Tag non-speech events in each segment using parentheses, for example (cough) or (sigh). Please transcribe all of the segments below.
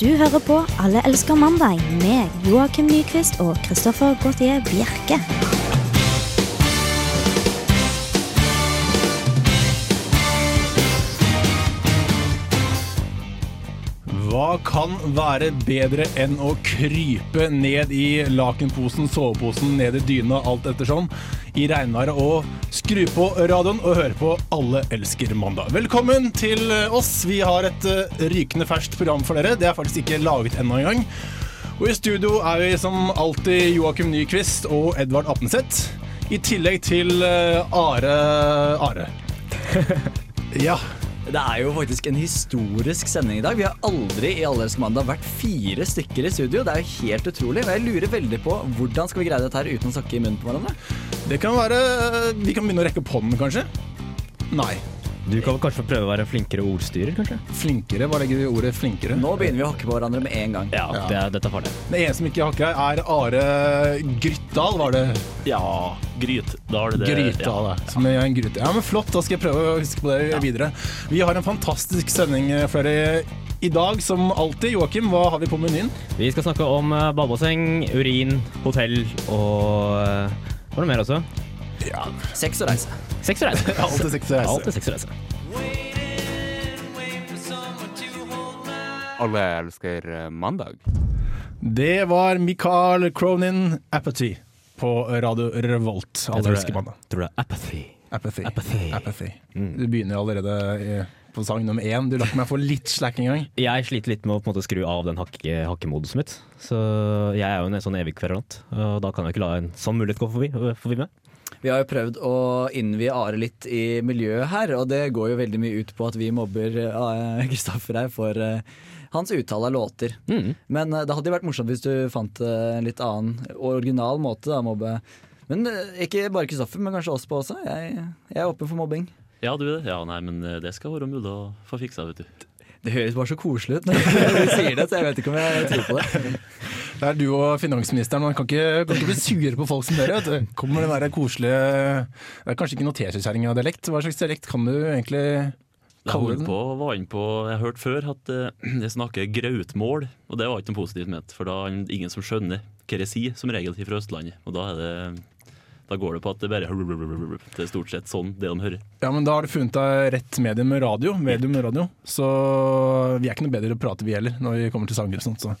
Du hører på Alle elsker mandag med Joakim Nyquist og Christoffer Gautier Bjerke. Hva kan være bedre enn å krype ned i lakenposen, soveposen, ned i dyna, alt ettersom, i regnværet og skru på radioen og høre på Alle elsker mandag. Velkommen til oss. Vi har et eh, rykende ferskt program for dere. Det er faktisk ikke laget ennå engang. Og i studio er vi som alltid Joakim Nyquist og Edvard Apneseth. I tillegg til eh, Are Are. (laughs) ja. Det er jo faktisk en historisk sending i dag. Vi har aldri i mandag vært fire stykker i studio. Det er jo helt utrolig. Og jeg lurer veldig på hvordan skal vi greie dette her uten å snakke i munnen på hverandre? Det kan være Vi kan begynne å rekke opp hånden, kanskje? Nei. Du kan kanskje prøve å være flinkere ordstyrer, kanskje? Flinkere? Hva legger du i ordet flinkere? Nå begynner vi å hakke på hverandre med en gang. Ja, Ja. Det er, dette er farlig. Det ene som ikke hakker her, er Are Grytdal, var det? Ja, Gryt. Da er det det. Grytdal, ja. Som er en gryte. Ja, men flott, da skal jeg prøve å huske på det videre. Vi har en fantastisk sending for dere i dag, som alltid. Joakim, hva har vi på menyen? Vi skal snakke om eh, badebasseng, urin, hotell og eh, Hva er det mer også? Ja, Sex og reise. Sex og reise. alltid sex og reise. Alltid sex og reise. Alle elsker eh, mandag. Det var Michael Cronin, Apathy, på Radio Revolt. Jeg Alle tror elsker det- mandag. Tror det er apathy. Apathy. Apathy. Apathy. Mm. Du begynner allerede på sang nummer én. Du lar ikke meg få litt slack engang. Jeg sliter litt med å på en måte skru av den hakke, hakkemodusen mitt. Så jeg er jo en sånn evig kverulant, og da kan jeg ikke la en sånn mulighet gå forbi. forbi meg. Vi har jo prøvd å innvie Are litt i miljøet her, og det går jo veldig mye ut på at vi mobber eh, Kristoffer her for eh, hans uttale av låter. Mm. Men eh, det hadde jo vært morsomt hvis du fant en litt annen original måte å mobbe. Men ikke bare Kristoffer, men kanskje oss på også. Jeg, jeg er åpen for mobbing. Ja, du er det? Ja, nei, men det skal være mulig å få fiksa, vet du. Det høres bare så koselig ut når du sier det, så jeg vet ikke om jeg tror på det. (laughs) Det er du og finansministeren. Man kan ikke, kan ikke bli sure på folk som dere. vet du. Kommer den være koselige Det er kanskje ikke noe teskjekjerring av dialekt. Hva slags dialekt kan du egentlig kalle den? den? på, var inne på, jeg hørte før at eh, jeg snakker grautmål, og det var ikke noe positivt ment. For da er det ingen som skjønner hva jeg sier, som regel fra Østlandet. Og da er det da går det på at det bare Det er stort sett sånn det de hører. Ja, men Da har du funnet deg rett medium med radio. Medium med radio. Så vi er ikke noe bedre å prate vi heller, når vi kommer til sanger og sånt. Så.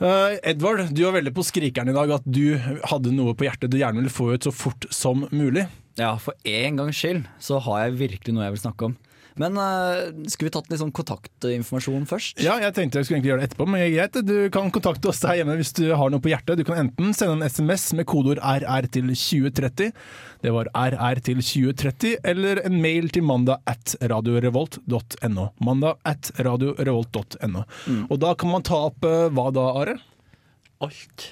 Eh, Edvard, du var veldig på skrikeren i dag at du hadde noe på hjertet du gjerne ville få ut så fort som mulig. Ja, for en gangs skyld så har jeg virkelig noe jeg vil snakke om. Men uh, skulle vi tatt litt sånn kontaktinformasjon først? Ja, jeg tenkte jeg skulle egentlig gjøre det etterpå, men greit. Du kan kontakte oss der hjemme hvis du har noe på hjertet. Du kan enten sende en SMS med kodeord RR til 2030, det var RR til 2030, eller en mail til mandag at radiorevolt.no. Mandag at radiorevolt.no. Og da kan man ta opp uh, hva da, Are? Alt.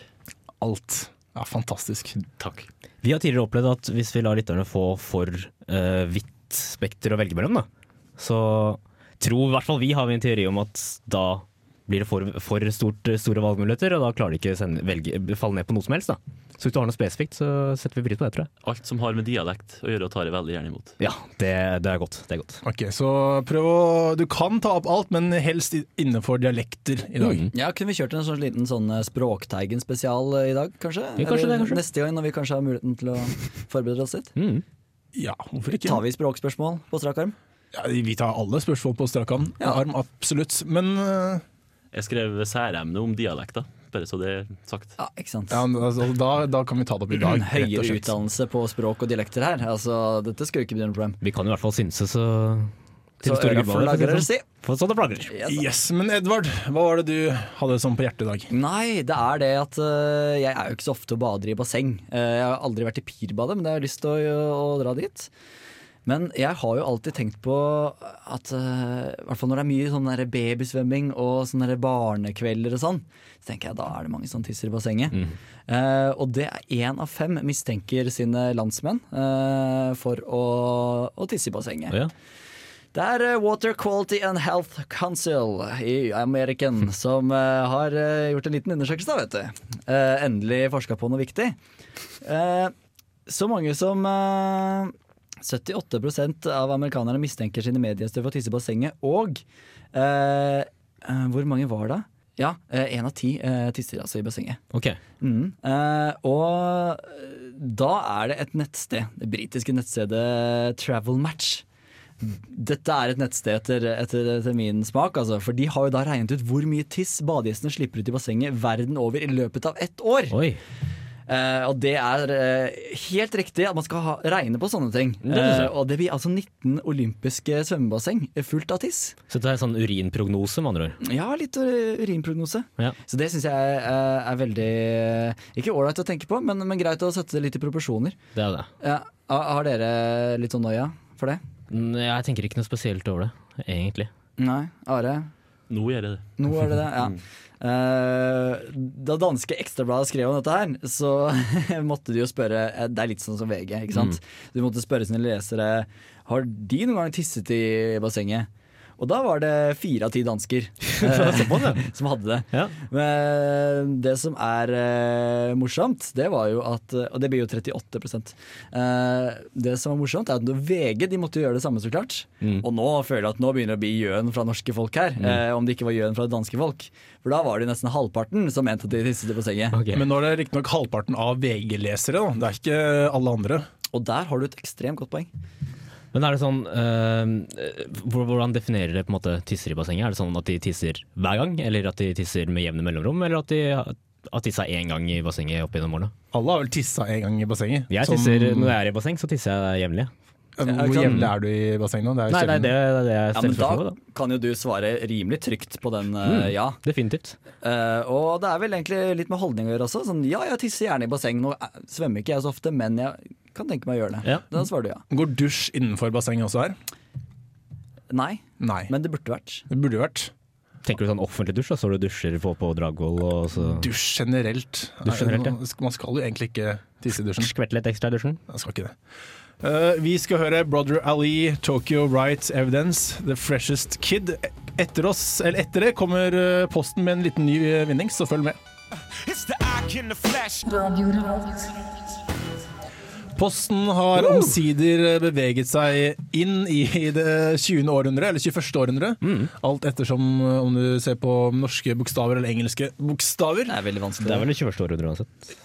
Alt. Ja, fantastisk. Takk. Vi har tidligere opplevd at hvis vi lar lytterne få for uh, vidt spekter å velge mellom, da, så tror i hvert fall vi har vi en teori om at da blir det for, for stort, store valgmuligheter, og da klarer de ikke å velge, falle ned på noe som helst. da. Så hvis du har noe spesifikt, så setter vi pris på det, tror jeg. Alt som har med dialekt å gjøre, tar jeg veldig gjerne imot. Ja, det, det er godt. Det er godt. Ok, Så prøv å Du kan ta opp alt, men helst innenfor dialekter i dag. Mm. Ja, Kunne vi kjørt en sånn liten sånn eh, Språkteigen-spesial eh, i dag, kanskje? Ja, kanskje Eller det, kanskje. Neste gang når vi kanskje har muligheten til å forberede oss litt. Mm. Ja, hvorfor ikke? Tar vi språkspørsmål på strak arm? Ja, vi tar alle spørsmål på strak arm, Ja. arm, absolutt. Men uh... Jeg skrev særemne om dialekter, bare så det er sagt. Ja, ikke sant. ja, altså, da, da kan vi ta det opp i dag. (clears throat) og Høyere utdannelse på språk og dialekter her. Altså, Dette skal jo ikke bli noe problem. Vi kan i hvert fall synse, så til Så å si flagrer, sånn. si. For sånn det flagrer. Yes. Yes, Men Edvard, hva var det du hadde sånn på hjertet i dag? Nei, det er det at uh, jeg er jo ikke så ofte og bader i basseng. Uh, jeg har aldri vært i Pirbadet, men det har jeg lyst til å, å dra dit. Men jeg har jo alltid tenkt på at uh, hvert fall når det er mye sånn babysvømming og sånne barnekvelder og sånn, så tenker jeg da er det mange som tisser i bassenget. Eh, og det er én av fem mistenker sine landsmenn uh, for å, å tisse i bassenget. Ja. Det er Water Quality and Health Council i American som uh, har uh, gjort en liten undersøkelse, da, vet du. Uh, endelig forska på noe viktig. Så mange som 78% av amerikanerne mistenker sine medgjester for å tisse i bassenget, og eh, eh, hvor mange var det? Ja, én av ti eh, tisser altså i bassenget. Ok. Mm. Eh, og eh, da er det et nettsted, det britiske nettstedet Travel Match. Dette er et nettsted etter, etter, etter min smak, altså, for de har jo da regnet ut hvor mye tiss badegjestene slipper ut i bassenget verden over i løpet av ett år. Oi. Eh, og det er eh, helt riktig at man skal ha, regne på sånne ting. Det. Eh, og det blir altså 19 olympiske svømmebasseng fullt av tiss. Så det er sånn urinprognose, med andre ord. Ja, litt urinprognose. Ja. Så det syns jeg er, veldig Ikke ålreit å tenke på, men, men greit å sette det litt i proporsjoner. Det er det. Ja, har dere litt sånn noia for det? Jeg tenker ikke noe spesielt over det, egentlig. Nei? Are? Nå gjør jeg det. Nå er det det, ja. Eh, da danske Ekstrabladet skrev om dette her, så (laughs) måtte de jo spørre eh, Det er litt sånn som VG, ikke sant. De måtte spørre sine lesere Har de noen gang tisset i bassenget. Og da var det fire av ti dansker (laughs) eh, som hadde det. Ja. Men det som er eh, morsomt, det var jo at Og det blir jo 38 eh, Det som var morsomt, er at VG de måtte gjøre det samme, så klart. Mm. Og nå føler jeg at nå begynner det å bli gjøn fra norske folk her. Eh, om det ikke var gjøn fra det danske folk. For da var det nesten halvparten som mente at de tisset i bassenget. Okay. Men nå er det riktignok halvparten av VG-lesere, da. Det er ikke alle andre. Og der har du et ekstremt godt poeng. Men er det sånn eh, Hvordan definerer dere på en måte tisser i bassenget? Er det sånn at de tisser hver gang, eller at de tisser med jevne mellomrom, eller at de har tissa én gang i bassenget opp gjennom årene? Alle har vel tissa en gang i bassenget. Jeg Som- tisser, Når jeg er i basseng, så tisser jeg jevnlig. Hvor jevnlig er du i bassenget nå? Det er jo Nei, nei, det er det jeg Ja, men da da. kan jo du svare rimelig trygt på den mm, ja. Definitivt. Uh, og det er vel egentlig litt med holdning å gjøre også. Sånn, ja, jeg tisser gjerne i basseng. Nå eh, svømmer ikke jeg så ofte, men jeg kan tenke meg å gjøre det. Ja. Da svarer du ja. Går dusj innenfor bassenget også her? Nei, Nei. men det burde vært. Det burde vært. Tenker du sånn offentlig dusj, da, så du dusjer på, på Dragvoll og så Dusj generelt. Dusj generelt, ja. Man skal jo egentlig ikke tisse i dusjen. skvette litt ekstra i dusjen? Jeg skal ikke det. Eh, vi skal høre Brother Ali, Tokyo Right Evidence, The Freshest Kid. Etter oss, eller etter det kommer eh, Posten med en liten ny eh, vinning, så følg med. It's the eye in the flesh. Posten har omsider beveget seg inn i det 20. århundre, eller 21. århundre. Alt ettersom eh, om du ser på norske bokstaver eller engelske bokstaver. Det er veldig vanskelig. Det er vel det 21. århundre uansett.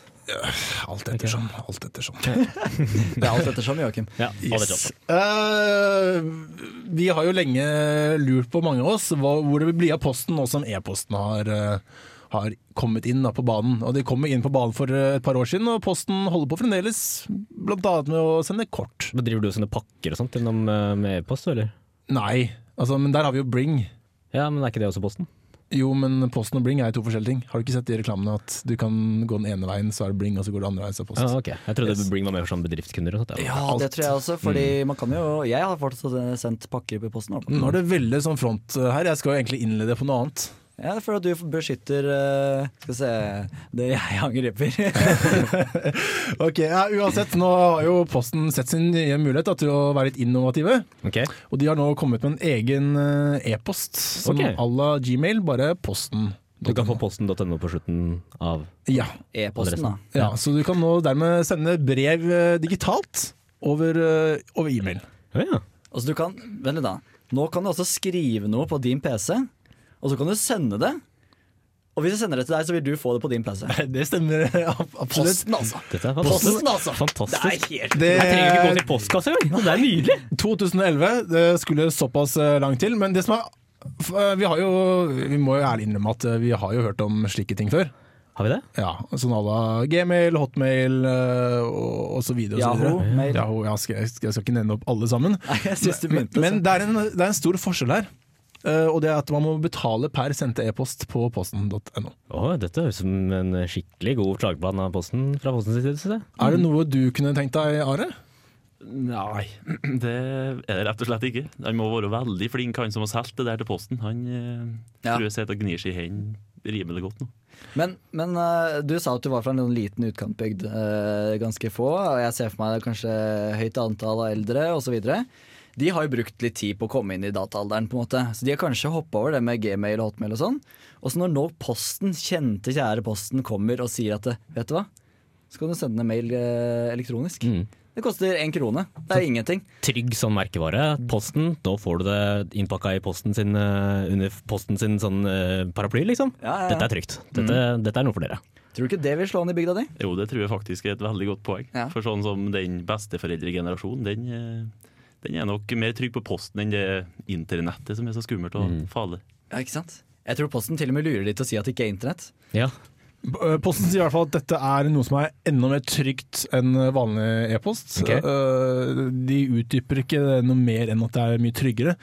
Alt ettersom. Alt ettersom. (laughs) Det er alt ettersom, Joakim. Ja, Yes. uh, vi har jo lenge lurt på, mange av oss, hvor det vil bli av posten nå som e-posten har, eh, har kommet inn da, på banen. Og De kom inn på banen for eh, et par år siden, og Posten holder på fremdeles, blant annet med å sende kort. Men Driver du og sender pakker og sånt gjennom eh, med e-post, eller? Nei, altså, men der har vi jo Bring. Ja, men er ikke det også Posten? Jo, men Posten og Bring er to forskjellige ting. Har du ikke sett de reklamene at du kan gå den ene veien, så er det Bring, og så går det andre veien, så er det Post? Ja, ok. Jeg trodde Yes. Bring var mer for sånn bedriftskunder og sånt. Ja, det tror jeg også, fordi man kan jo Jeg har fortsatt sendt pakker på posten. Nå er det veldig sånn front eh, her. Jeg skal jo egentlig innlede på noe annet. Ja, for at du beskytter uh, Skal vi se det jeg angriper. (laughs) Ok, ja, Uansett, nå har jo Posten sett sin nye mulighet da, til å være litt innovative. Okay. Og de har nå kommet med en egen eh, e-post, som à okay. la Gmail, bare posten. Du kan få posten.no på slutten av Ja, E-posten, da. ja, så du kan nå dermed sende brev eh, digitalt over, over e-mail. Ja, ja. Altså du kan, Vent litt da. Nå kan du også skrive noe på din PC, og så kan du sende det. Og hvis jeg sender det til deg, så vil du få det på din PC. (laughs) Det stemmer (laughs) absolutt. Posten, altså. Dette er fantastisk. Posten, altså. Fantastisk. Det er helt Det, Jeg trenger ikke gå til postkassa engang! Det er nydelig! (laughs) 2011, det skulle såpass eh, langt til, men det som er eh, vi har jo, vi må jo ærlig innrømme at eh, vi har jo hørt om slike ting før. Har vi det? Ja, sånn à la Gmail, Hotmail og, og så videre. og så Yahoo, videre. Yahoo, jeg, skal jeg skal ikke nevne opp alle sammen. Nei, jeg synes du Men, men det, er en, det er en stor forskjell her. Eh, og det er at man må betale per sendte e-post på posten.no. Oh, dette høres ut som en skikkelig god klageplan av Posten fra Postens side. Er det noe du kunne tenkt deg, Are? Nei, (clears throat) det er det rett og slett ikke. Han må være veldig flink, han som har solgt det der til Posten. Han eh, Ja. tror jeg sitter og gnir seg i hendene rimelig godt nå. Men, men eh, du sa at du var fra en liten utkantbygd. eh, ganske få. Og jeg ser for meg kanskje høyt antall av eldre osv. De har jo brukt litt tid på å komme inn i dataalderen, på en måte. Så de har kanskje hoppa over det med gmail og hotmail og sånn. Og så når nå Posten, kjente kjære Posten, kommer og sier at vet du hva, så kan du sende en mail eh, elektronisk. Mm. Det koster én krone. Det er ingenting. Trygg sånn merkevare. Posten, da får du det innpakka i posten sin, eh, under posten sin sånn eh, paraply, liksom. Ja, ja, ja. Dette er trygt. Dette, dette er noe for dere. Tror du ikke det vil slå an i bygda di? Jo, det tror jeg faktisk er et veldig godt poeng. Ja. For sånn som den besteforeldregenerasjonen, den, eh, den er nok mer trygg på posten enn det internettet som er så skummelt og farlig. Ja, ikke sant? Jeg tror Posten til og med lurer de til å si at det ikke er internett. Ja. Eh, Posten sier i hvert fall at dette er noe som er enda mer trygt enn vanlig e-post. Ok. Eh, De utdyper ikke det noe mer enn at det er mye tryggere.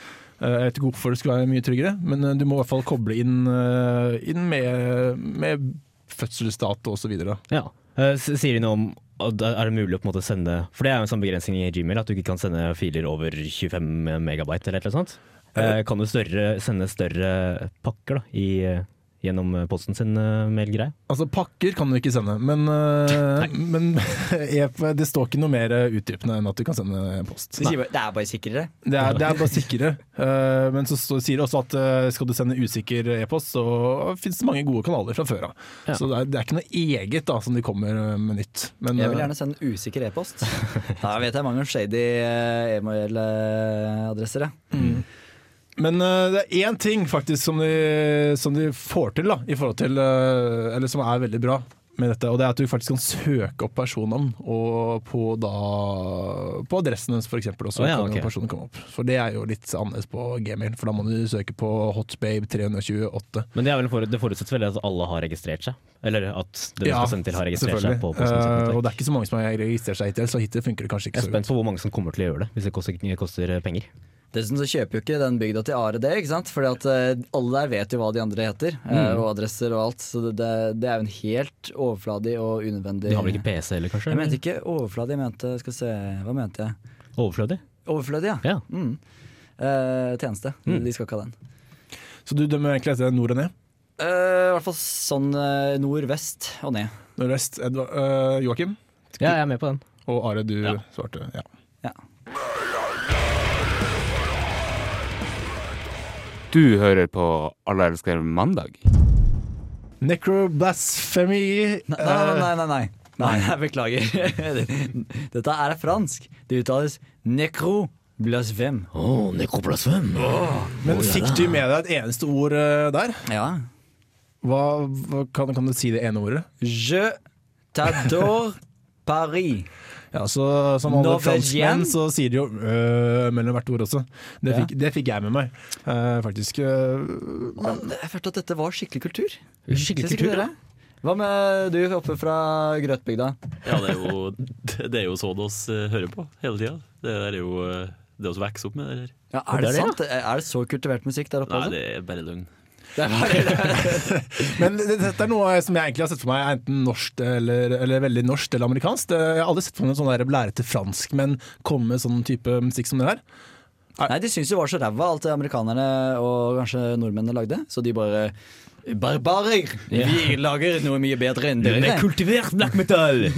Eh, Jeg vet ikke hvorfor det skulle være mye tryggere, men du må i hvert fall koble inn, inn med, med fødselsdato osv. ja. Sier de noe om er det mulig å på en måte sende For det er jo en sånn begrensning i Gmail at du ikke kan sende filer over 25 megabyte eller annet sånt. Eh, Kan du større, sende større pakker da, i, eh, gjennom eh, posten sin eh, mailgreie? Altså Pakker kan du ikke sende, men, eh, (laughs) men e- det står ikke noe mer utdypende enn at du kan sende post. De bare, det er bare sikrere. Det er, det er bare sikre. Eh, men så så sier det også at skal du sende usikker e-post, så finnes det mange gode kanaler fra før av. Ja. Så det er, det er ikke noe eget da som de kommer med nytt. Men, Jeg vil gjerne sende usikker e-post. (laughs) Da vet jeg mange shady e-mail-adresser. Ja. Men uh, det er én ting faktisk som de, som de får til, da, i forhold til uh, Eller som er veldig bra med dette, og det er at du faktisk kan søke opp personnavn og på, da, på adressen hennes f.eks. også. oh, ja, kan okay. personen komme opp. For det er jo litt annerledes på Gmail, for da må du søke på hotbabe328. Men det, er for, det forutsetter vel at alle har registrert seg? Eller at den du Ja, skal sende til har registrert seg på posten uh, Eh, og det er ikke så mange som har registrert seg hittil, så hittil funker det kanskje Jeg ikke er så spent godt. på hvor mange som kommer til å gjøre det, hvis det koster, koster penger. Dessuten så kjøper jo ikke den bygda til Are det, ikke sant? Fordi at eh, alle der vet jo hva de andre heter, Mm. eh, og adresser og alt. Så det, det, er jo en helt overfladig og unødvendig De har vel ikke PC heller, kanskje? Jeg mente ikke overfladig, jeg mente Skal se, hva mente jeg? Overflødig? Overflødig, ja. Ja. Mm. Uh, tjeneste. Mm. De skal ikke ha den. Så du dømmer egentlig etter nord og ned? Uh, I hvert fall sånn uh, nord-vest og ned. Nordvest, Edvard, uh, Joakim? ja, jeg er med på den. Og Are, du Ja. svarte ja. Ja. Du hører på Alle elsker mandag. Necroblasphemy Nei, nei, nei. nei, nei. jeg (laughs) beklager. (laughs) Dette er fransk. Det uttales necro blasfem. Oh, nekoblasfem. Oh, Men fikk du med deg et eneste ord eh, der? Ja. Hva, hva kan, kan du si det ene ordet? Je t'adore Paris. Ja, så Som alle franskmenn så sier de jo øh mellom hvert ord også. Det Ja. fikk, det fikk jeg med meg, uh, faktisk. Uh, Men jeg følte at dette var skikkelig kultur. Skikkelig kultur, ja. Hva med du oppe fra Grøtbygda? Ja, det er jo, det er jo sånn oss eh, hører på hele tida. Det er jo det vi vokser opp med. Det, der. Ja, er det, det er det, sant? Er det så kultivert musikk der oppe? Nei, altså? det er bare løgn. Det er (laughs) Men dette er noe som jeg egentlig har sett for meg er enten norsk eller, eller veldig norsk eller amerikansk. Jeg har aldri sett for meg en sånn der lære til fransk, men komme med sånn type musikk som det her. Nei, De syntes jo det var så ræva, alt det amerikanerne og kanskje nordmennene lagde. Så de bare Barbarer! Vi lager noe mye bedre enn dere. kultivert black metal!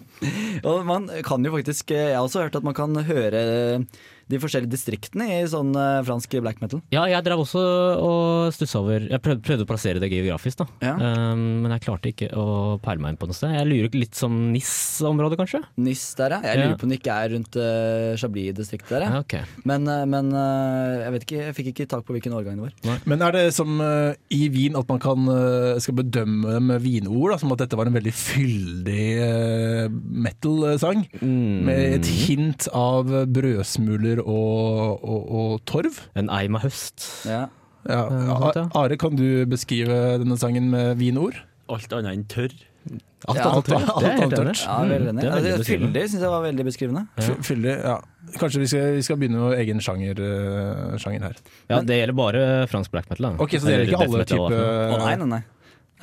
(laughs) Og man kan jo faktisk Jeg har også hørt at man kan høre de forskjellige distriktene i sånn uh, fransk black metal. Ja, jeg drev også og stussa over Jeg prøvde, prøvde å plassere det geografisk, da. Ja. Um, men jeg klarte ikke å peile meg inn på noe sted. Jeg lurer litt som NIS-området, kanskje? Nis der, ja. Jeg Ja. lurer på om det ikke er rundt uh, Chablis-distriktet der. Ja. Ja, ok. Men, uh, men jeg vet ikke, jeg fikk ikke tak på hvilken årgang det var. Men er det som i Wien at man kan, skal bedømme dem med vinord? Da, som at dette var en veldig fyldig metal-sang? Mm. Med et hint av brødsmuler og, og, og torv? En eim av høst. Ja. Ja. Eh. Are, kan du beskrive denne sangen med vinord? Alt annet enn tørr. Alt Ja, alt, alt alt enig. tørt. Ja, veldig enig. det er Altså. Fyldig syns jeg var veldig beskrivende. Ja. Fyldig, ja. Kanskje vi skal, vi skal begynne med egen sjanger, uh, sjanger her. Ja, det gjelder bare fransk black metal. Da. Ok, Så det gjelder ikke alle typer typer nei, nei, nei.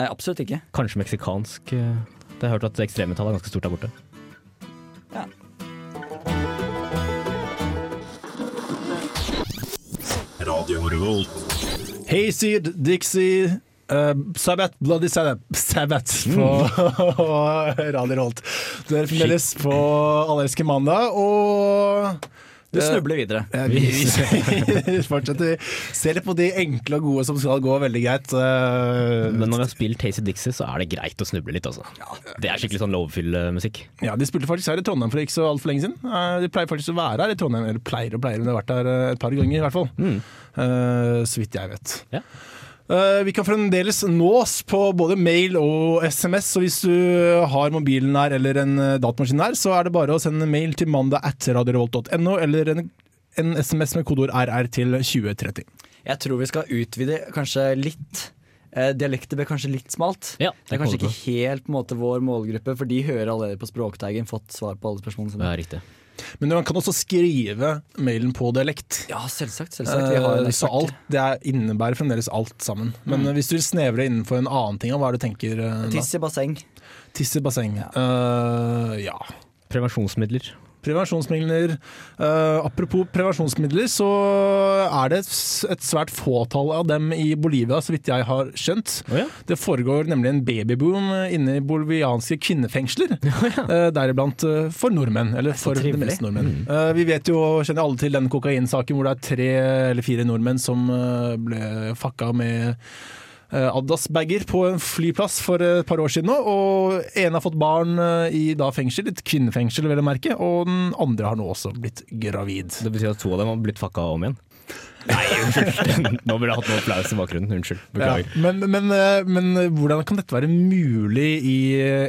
nei. Absolutt ikke. Kanskje meksikansk. eh, Det har jeg hørt at ekstremmetall er ganske stort der borte. Hayseed, Dixie uh, Sabbath, Bloody Sabbath, Sabbath på (laughs) Radio Rolt. er fremdeles på Allerske mandag, og Du snubler videre. Ja, vi, (laughs) vi fortsetter. Se litt på de enkle og gode som skal gå veldig greit. Eh, Men når vi har spilt Tasty Dixie, så er det greit å snuble litt, altså. Det er skikkelig sånn lovefyll-musikk. Ja, De spilte faktisk her i Trondheim for ikke så altfor lenge siden. Eh, De pleier faktisk å være her i Trondheim, eller pleier og pleier, men de har vært her eh, et par ganger i hvert fall. Mm. Eh, Så vidt jeg vet. Ja. Eh, Vi kan fremdeles nås på både mail og SMS, så hvis du har mobilen her eller en eh, datamaskin her, så er det bare å sende mail til mandag at radiorevolt.no, eller en, en SMS med kodeord RR til 2030. Jeg tror vi skal utvide kanskje litt. Eh, dialekter ble kanskje litt smalt. Ja, Det er kanskje ikke helt på en måte, vår målgruppe, for de hører allerede på Språkteigen fått svar på alle spørsmålene sine. Ja, riktig. Men man kan også skrive mailen på dialekt. Ja, selvsagt. selvsagt. Vi har en Eh, Så alt, det er, innebærer fremdeles alt sammen. Men Mm. hvis du vil snevre innenfor en annen ting, hva er det du tenker eh, da? Tiss i basseng. Tiss i basseng. Eh, ja. Prevensjonsmidler. Prevensjonsmidler. Uh, apropos prevensjonsmidler, så er det et svært fåtall av dem i Bolivia, så vidt jeg har skjønt. Oh, ja. Det foregår nemlig en babyboom inne i bolivianske kvinnefengsler. (laughs) eh, Deriblant eh, for nordmenn, eller for trivelig. meste nordmenn. Uh, Vi vet jo, kjenner alle til den kokainsaken hvor det er tre eller fire nordmenn som ble fucka med eh, Adidas-bager på en flyplass for et par år siden nå, og en har fått barn eh, i da fengsel, et kvinnefengsel vel å merke, og den andre har nå også blitt gravid. Det betyr at to av dem har blitt fucka om igjen. Nei, unnskyld. (laughs) Nå burde jeg hatt noe applaus i bakgrunnen. Unnskyld. Ja, men, men, eh, men hvordan kan dette være mulig i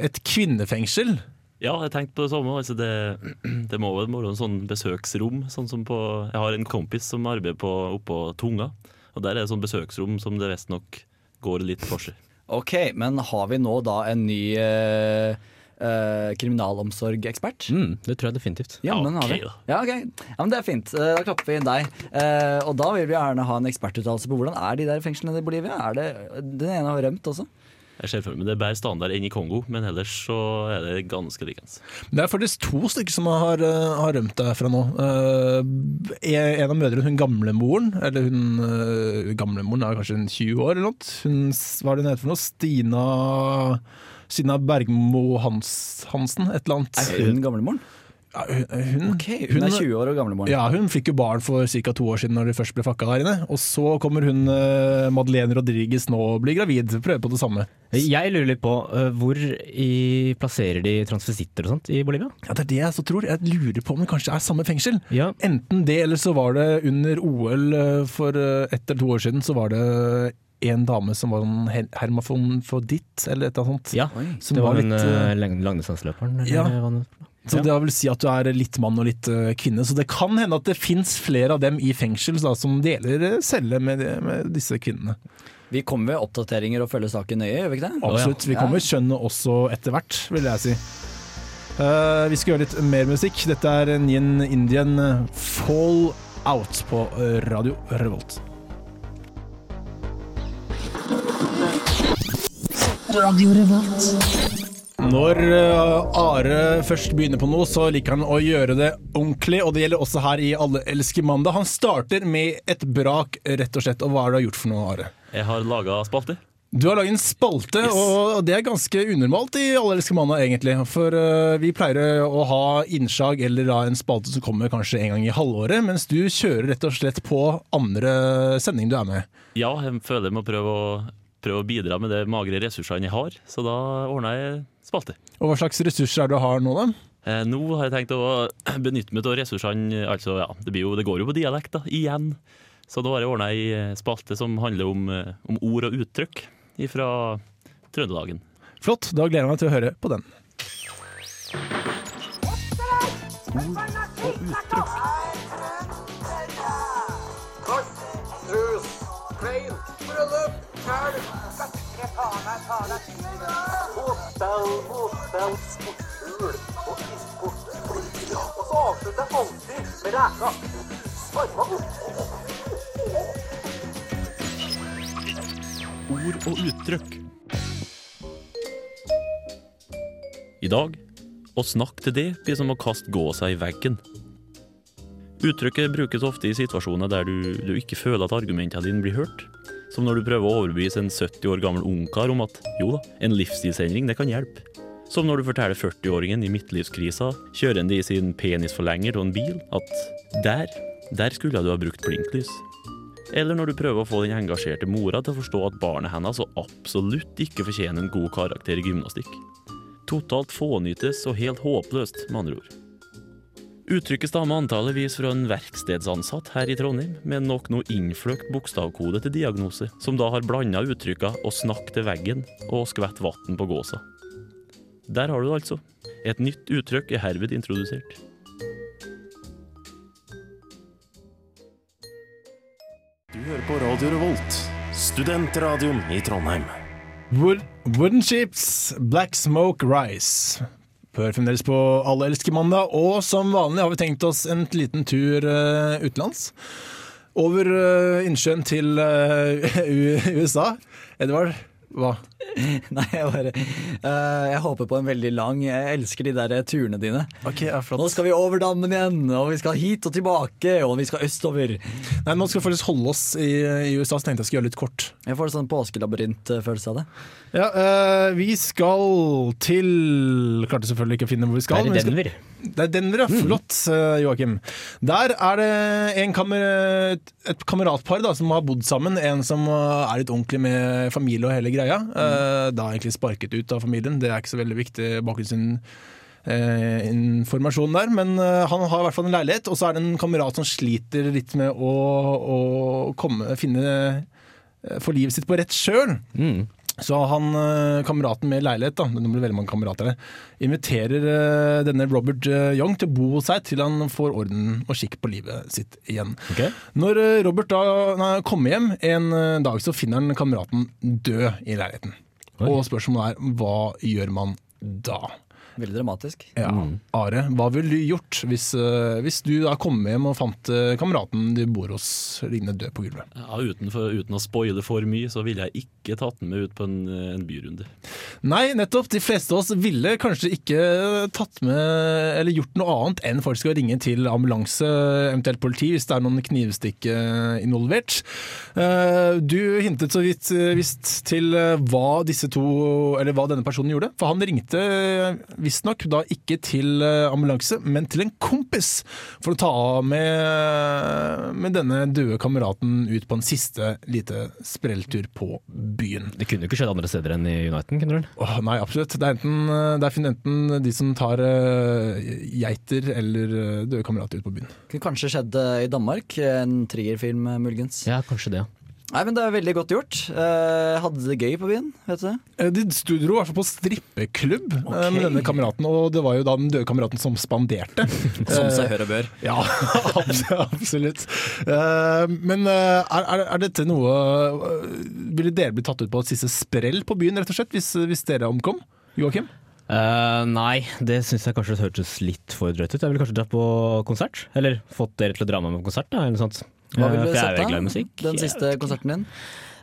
et kvinnefengsel? Ja, jeg tenkte på det samme. Altså det, (clears throat) det må vel være en sånn besøksrom. Sånn som på, jeg har en kompis som arbeider på, oppå Tunga. Og Der er det sånn besøksrom som det visstnok går litt for seg. Ok, men har vi nå da en ny eh, eh, kriminalomsorgekspert? Mm, det tror jeg definitivt. Ja, Ja, men har vi. Ja, ok. ja, men Det er fint. Eh, Da klapper vi inn deg. Eh, og da vil vi gjerne ha en ekspertuttalelse på hvordan er de der fengslene i Bolivia. Er det, Den ene har rømt også. Jeg ser for meg det er bedre standard enn i Kongo, men ellers så er det ganske likens. Det er faktisk to stykker som har, eh, har rømt derfra nå. Eh, en av mødrene, hun gamlemoren, eller hun uh, gamlemoren er kanskje 20 år eller noe. Hun, hva er det hun heter for noe? Stina Stina Bergmo Hans, Hansen, et eller annet. Er hun gamlemoren? Ja, hun, hun, Ok, hun er 20 år og gamlemoren. Ja, hun fikk jo barn for ca. to år siden når de først ble fucka der inne. Og så kommer hun uh, Madeleine Rodriguez nå og blir gravid. Prøver på det samme. Jeg lurer litt på uh, hvor i, plasserer de transvestitter og sånt i Bolivia? Ja, Det er det jeg så tror. Jeg lurer på om det kanskje er samme fengsel. Ja, Enten det, eller så var det under OL eh, for ett eller to år siden, så var det en dame som var en for ditt eller et eller annet sånt. ja. Som det var var litt, hun uh, lang- langdistanseløperen? Ja. hva det- Så Ja. det vil si at du er litt mann og litt eh, kvinne. Så det kan hende at det fins flere av dem i fengsel da, som deler eh, celle med, med disse kvinnene. Vi kommer med oppdateringer og følger saken nøye, gjør vi ikke det? Absolutt. Vi kommer skjønne også etter hvert, vil jeg si. Uh, vi skal gjøre litt mer musikk. Dette er Nien Indian Fall Out på eh, Radio Revolt. Når eh, Are først begynner på noe, så liker han å gjøre det ordentlig, og det gjelder også her i Alle elsker mandag. Han starter med et brak, rett og slett. Og hva er det du har gjort for noe, Are? Jeg har laga spalte. Du har laget en spalte, og det er ganske unormalt i Alle elsker mandag, egentlig. For eh, vi pleier å ha innslag eller da en spalte som kommer kanskje en gang i halvåret, mens du kjører rett og slett på andre sending du er med. Ja, jeg føler jeg må prøve å, prøve å bidra med de magre ressursene jeg har, så da ordna jeg spalte. Og hva slags ressurser er det du har nå, da? Eh, nå har jeg tenkt å benytte meg av ressursene altså ja, det, blir jo, det går jo på dialekt, da, igjen. Så da har jeg ordna ei eh, spalte som handler om, eh, om ord og uttrykk fra Trøndelagen. Flott, da gleder jeg meg til å høre på den. Ord og uttrykk. I dag å snakke til det blir som å kaste gåsa i veggen. Uttrykket brukes ofte i situasjoner der du, du ikke føler at argumentene dine blir hørt. Som når du prøver å overbevise en 70 år gammel ungkar om at jo da, en livsstilsendring det kan hjelpe. Som når du forteller 40-åringen i midtlivskrisa, kjørende i sin penisforlenger og en bil, at der, der skulle du ha brukt blinklys. Eller når du prøver å få den engasjerte mora til å forstå at barnet hennes så absolutt ikke fortjener en god karakter i gymnastikk. Totalt fånyttes og helt håpløst, med andre ord. Uttrykket stammer antalligvis fra en verkstedsansatt her i Trondheim, med nok noe innfløkt bokstavkode til diagnose, som da har blanda uttrykka 'å snakke til veggen' og 'skvett vann på gåsa'. Der har du det altså. Et nytt uttrykk er herved introdusert. Du hører på Radio Revolt, studentradioen i Trondheim. Wood, wooden chips, Black Smoke Rise. Hør fremdeles på Alle elsker mandag, og som vanlig har vi tenkt oss en liten tur uh, utenlands. Over uh, innsjøen til (laughs) uh, USA. Edvard, hva? (laughs) Nei, jeg bare uh, Jeg håper på en veldig lang Jeg elsker de der turene dine. Ok, ja, flott. Nå skal vi over dammen igjen, og vi skal hit og tilbake, og vi skal østover. Nei, nå skal vi faktisk holde oss i, i USA, så tenkte jeg skulle gjøre litt kort. Jeg får en sånn påskelabyrintfølelse av det. Ja, uh, vi skal til Klarte selvfølgelig ikke å finne hvor vi skal. Det er skal- Denver. Det er Denver, ja. Flott, eh, Joakim. Der er det en kamer et kameratpar da, som har bodd sammen. En som er litt ordentlig med familie og hele greia. Eh, Da egentlig sparket ut av familien. Det er ikke så veldig viktig bakgrunnsinformasjon der. Men eh, han har i hvert fall en leilighet, og så er det en kamerat som sliter litt med å, å komme, finne For Få livet sitt på rett sjøl. Mm. Så han, eh, kameraten med leilighet, da, det blir veldig mange kamerater der, inviterer eh, denne Robert eh, Young til å bo hos seg til han får orden og skikk på livet sitt igjen. Okay. Når Robert da nei, kommer hjem en dag, så finner han kameraten død i leiligheten. Oi. Og spørsmålet er hva gjør man da? Veldig dramatisk. Ja. Mm. Are, hva ville du gjort hvis, eh, hvis du da kom hjem og fant eh, kameraten du bor hos liggende død på gulvet? Ja, uten, for, uten å spoile for mye, så ville jeg ikke tatt den med ut på en, en byrunde. Nei, nettopp. De fleste av oss ville kanskje ikke tatt med eller gjort noe annet enn folk skal ringe til ambulanse, eventuelt politi, hvis det er noen knivstikk eh, involvert. Eh, Du hintet så vidt eh, visst til hva disse to, eller hva denne personen gjorde. For han ringte visstnok da ikke til ambulanse, men til en kompis for å ta av med, med denne døde kameraten ut på en siste lite sprelltur på byen. Det kunne jo ikke skjedd andre steder enn i Uniten, kunne det? Åh, nei, absolutt. Det er, enten, det er enten de som tar uh, geiter eller eh, døde kamerater ut på byen. Det Kunne kanskje skjedd eh, i Danmark. En triggerfilm, eh, muligens. Ja, kanskje det. Ja. Nei, men Det er veldig godt gjort. Eh, hadde det gøy på byen, vet du. Eh, De dro i hvert fall på strippeklubb eh, med denne kameraten, og det var jo da den døde kameraten som spanderte. (laughs) Som seg hør og bør. Ja, (laughs) absolutt. Eh, Men eh, er, er, er dette noe eh, Ville dere bli tatt ut på et siste sprell på byen, rett og slett, hvis, hvis dere omkom? Joakim? Uh, nei, det syns jeg kanskje hørtes litt for drøyt ut. Jeg ville kanskje dratt på konsert. Eller fått dere til å dra med meg på konsert, da, eller noe sånt. Hva vil du sette? Den siste konserten din?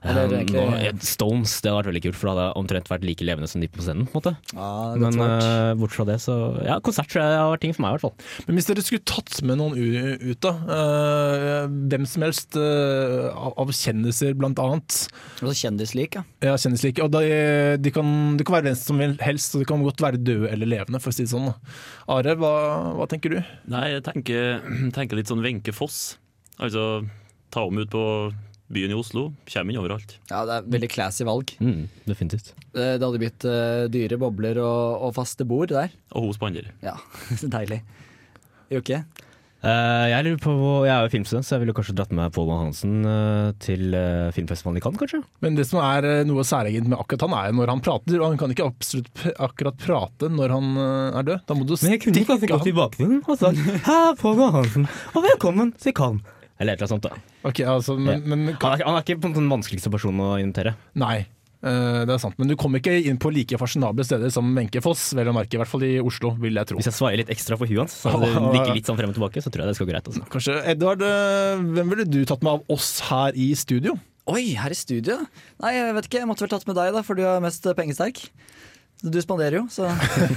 Eh, Eller egentlig- eh, Stones, det hadde vært veldig kult, for det hadde omtrent vært like levende som de på scenen. på en måte. Ja, det godt Men uh, eh, bort fra det, så Ja, konsert tror jeg har vært ting for meg, i hvert fall. Men hvis dere skulle tatt med noen ut, da. Uh, hvem som helst uh, av kjendiser, blant annet. Altså kjendislik, ja. Ja, kjendislike. Og de, de, kan, de kan være hvem som helst, og de kan godt være døde eller levende, for å si det sånn. Da. Are, hva, hva tenker du? Nei, jeg tenker, (clears throat) tenker litt sånn Wenche Foss. Altså ta om ut på byen i Oslo. Kommer inn overalt. Ja, Det er veldig classy valg. Mm, definitivt. Det, Det hadde blitt uh, dyre bobler og, og faste bord der. Og hun spanderer. Ja, (laughs) Deilig. Jokke? Okay. Uh, jeg lurer på Jeg er jo filmstudent, så jeg ville kanskje dratt med Pål Hansen uh, til uh, filmfestivalen i Cannes, kanskje? Men det som er eh, noe særegent med akkurat han, er jo når han prater. Og han kan ikke absolutt p- akkurat prate når han eh, er død. Da må du stikke gått i bakgrunnen og sagt (laughs) 'Hei, Pål Hansen, og velkommen til Cannes'. Eller et eller annet sånt. da. Ok, altså, men, men Han er, han er ikke på den vanskeligste personen å invitere. Nei. eh, det er sant, Men du kommer ikke inn på like fasjonable steder som Wenche Foss, vel å merke. I hvert fall i Oslo, vil jeg tro. Hvis jeg svaier litt ekstra for huet hans, så det nikker litt sånn frem og tilbake, så tror jeg det skal gå greit. Altså. Kanskje, Edvard, eh, hvem ville du tatt med av oss her i studio? Oi, her i studio? Nei, jeg vet ikke. Jeg måtte vel tatt med deg, da, for du er mest pengesterk. Du spanderer jo, så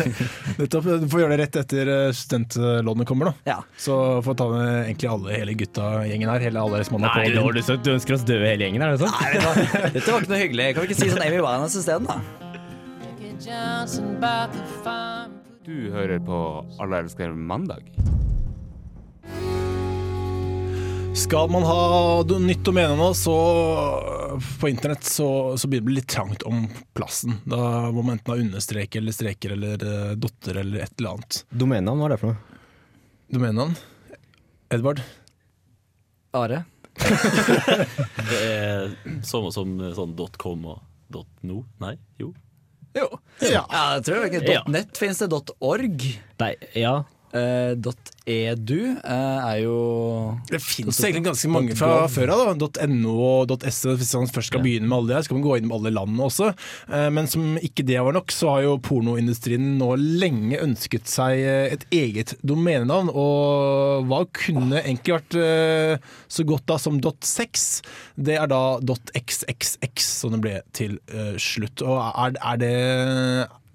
(laughs) Nettopp, Du får gjøre det rett etter eh, studentlånet kommer, da. ja. Så får ta med egentlig alle, hele gutta-gjengen her. Hele alle Nei, nå du, du ønsker oss døde hele gjengen, er det sånn? Nei, du? Dette var ikke noe hyggelig. Kan vi ikke si sånn Amy Winehouse isteden, da? Du hører på Alle elsker mandag. Skal man ha nytt å mene nå, så på internett så, så blir det litt trangt om plassen. Da må man enten ha understreker eller streker eller eh, dotter eller et eller annet. Domenenavn, hva er det for noe? Domenenavn? Edvard? Are? (laughs) Det er samme som sånn .com og .no? Nei? Jo. Jo. Ja. Ja, jeg tror ikke Ja. .net finnes det, .org. Nei, ja. Eh, .edu uh, er jo Det fins egentlig ganske mange fra før av. .no og .se. Hvis man først skal begynne med alle det, så kan man gå inn med alle landene også. Uh, Men som ikke det var nok, så har jo pornoindustrien nå lenge ønsket seg et eget domenenavn. Og hva kunne egentlig vært så godt da som .sex? Det er da .xxx som det ble til slutt. Og er, er, det,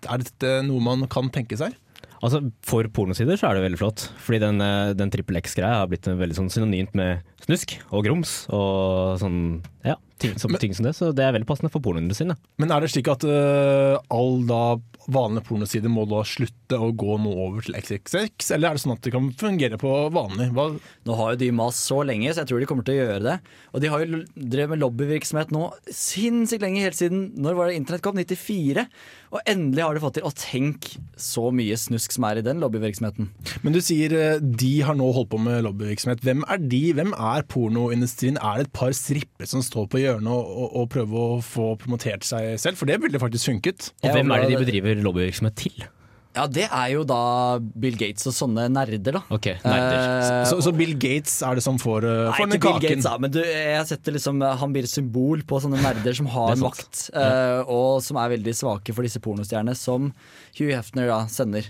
er dette noe man kan tenke seg? Altså, For pornosider så er det veldig flott. Fordi den, eh, den trippel X-greia har blitt veldig sånn synonymt med snusk og grums og sånn, ja, ting, som, ting som det. Så det er veldig passende for pornoindustrien. Men er det slik at uh, all da vanlige pornosider må da slutte å gå nå over til XXX, eller er det sånn at det kan fungere på vanlig? Hva? Nå har jo de mast så lenge, så jeg tror de kommer til å gjøre det. Og de har jo drevet med lobbyvirksomhet nå sinnssykt lenge, helt siden når var det internett kom? 94. Og endelig har de fått til. Og tenk så mye snusk som er i den lobbyvirksomheten. Men du sier uh, de har nå holdt på med lobbyvirksomhet. Hvem er de? Hvem er pornoindustrien? Er det et par stripper som står på hjørnet og, og, og prøve å få promotert seg selv? For det ville faktisk funket. Og hvem er det de bedriver lobbyvirksomhet til? Ja, det er jo da Bill Gates og sånne nerder, da. Ok, nerder. Eh, Så, så Bill Gates er det som får, uh, Nei, får den ikke Bill? Gates, da, men du, jeg setter liksom, han blir et symbol på sånne nerder som har (laughs) er makt, uh, og som er veldig svake for disse pornostjernene, som Hugh Hefner da sender.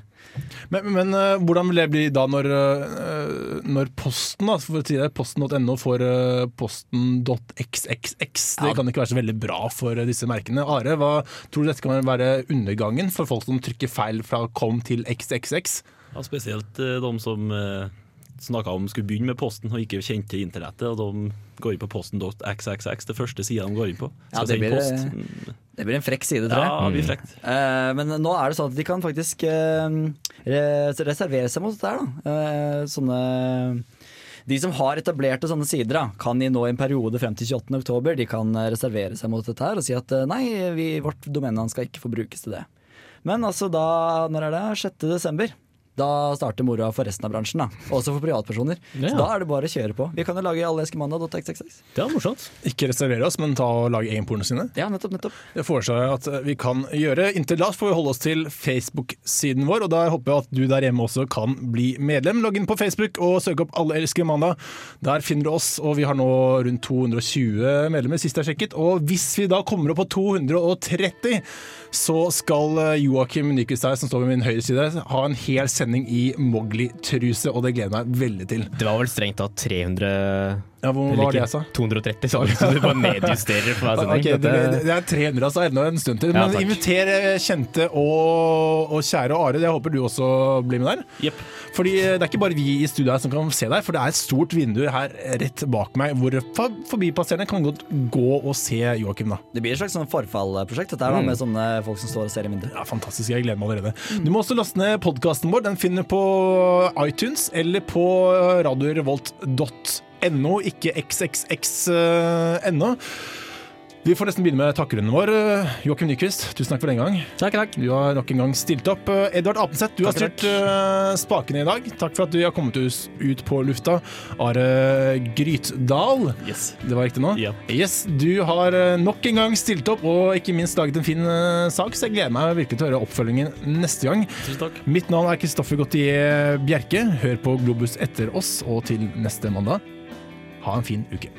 Men, men uh, hvordan vil det bli da når, uh, når posten da, for å si det, posten.no får uh, posten.xxx? Det Ja. kan ikke være så veldig bra for uh, disse merkene. Are, hva tror du dette kan være undergangen for folk som trykker feil fra com til xxx? Ja, spesielt eh, de som uh, snakka om skulle begynne med posten og ikke kjente internettet. Og de går inn på posten.xxx, det første sida de går inn på. Ja, det blir- post. Mm. Det blir en frekk side, tror jeg. Ja, det blir frekt. Eh, men nå er det sånn at de kan faktisk uh, reservere seg mot dette her, da. Eh, sånne de som har etablerte sånne sider, da, kan i nå en periode frem til 28. oktober de kan eh, reservere seg mot dette her og si at eh, nei, vi, vårt domenenavn skal ikke få brukes til det. Men altså da, når er det? 6. desember. Da starter moroa for resten av bransjen, da. også for privatpersoner. Ja. Så da er det bare å kjøre på. Vi kan jo lage alleeskemandag.xxx. Det er morsomt. Ikke reservere oss, men ta og lage egen porno sine. Ja, nettopp, nettopp. Det foreslår jeg at vi kan gjøre. Inntil da får vi holde oss til Facebook-siden vår, og der håper jeg at du der hjemme også kan bli medlem. Logg inn på Facebook og søk opp Alle elsker mandag. Der finner du oss, og vi har nå rundt 220 medlemmer, sist jeg sjekket. Og hvis vi da kommer opp på 230, så skal Joakim Nyquist her, som står ved min høyre side, ha en hel sending i Mowgli-truse, og det gleder jeg meg veldig til. Det var vel strengt tatt 300 Ja, hvor eller var det jeg sa? 230, sa du. Så du bare nedjusterer for hver sending. (laughs) Okay, det, det er 300, altså. Enda en stund til. Men ja, inviter eh, kjente og, og kjære Are. Jeg håper du også blir med der. Yep. Fordi eh, det er ikke bare vi i studio her som kan se deg, for det er et stort vindu her rett bak meg, hvor for- forbipasserende kan godt gå og se Joakim, da. Det blir et slags sånn forfallprosjekt, dette her, mm. med sånne folk som står og ser i vinduet. Ja, Fantastisk, jeg gleder meg allerede. Du må også laste ned podkasten vår. Den finner på iTunes eller på radiorevolt.no, ikke xxx.no. Vi får nesten begynne med takkerunden vår. Joakim Nyquist, tusen takk for den gang. Takk, takk. Du har nok en gang stilt opp. Edvard Apenseth, du har styrt eh, spakene i dag. Takk for at du har kommet ut på lufta. Are Grytdal, Yes. det var riktig nå? Ja. Yes, Du har eh, nok en gang stilt opp, og ikke minst laget en fin eh, sak, så jeg gleder meg virkelig til å høre oppfølgingen neste gang. Tusen takk. Mitt navn er Kristoffer Gautier Bjerke. Hør på Globus etter oss, og til neste mandag, ha en fin uke.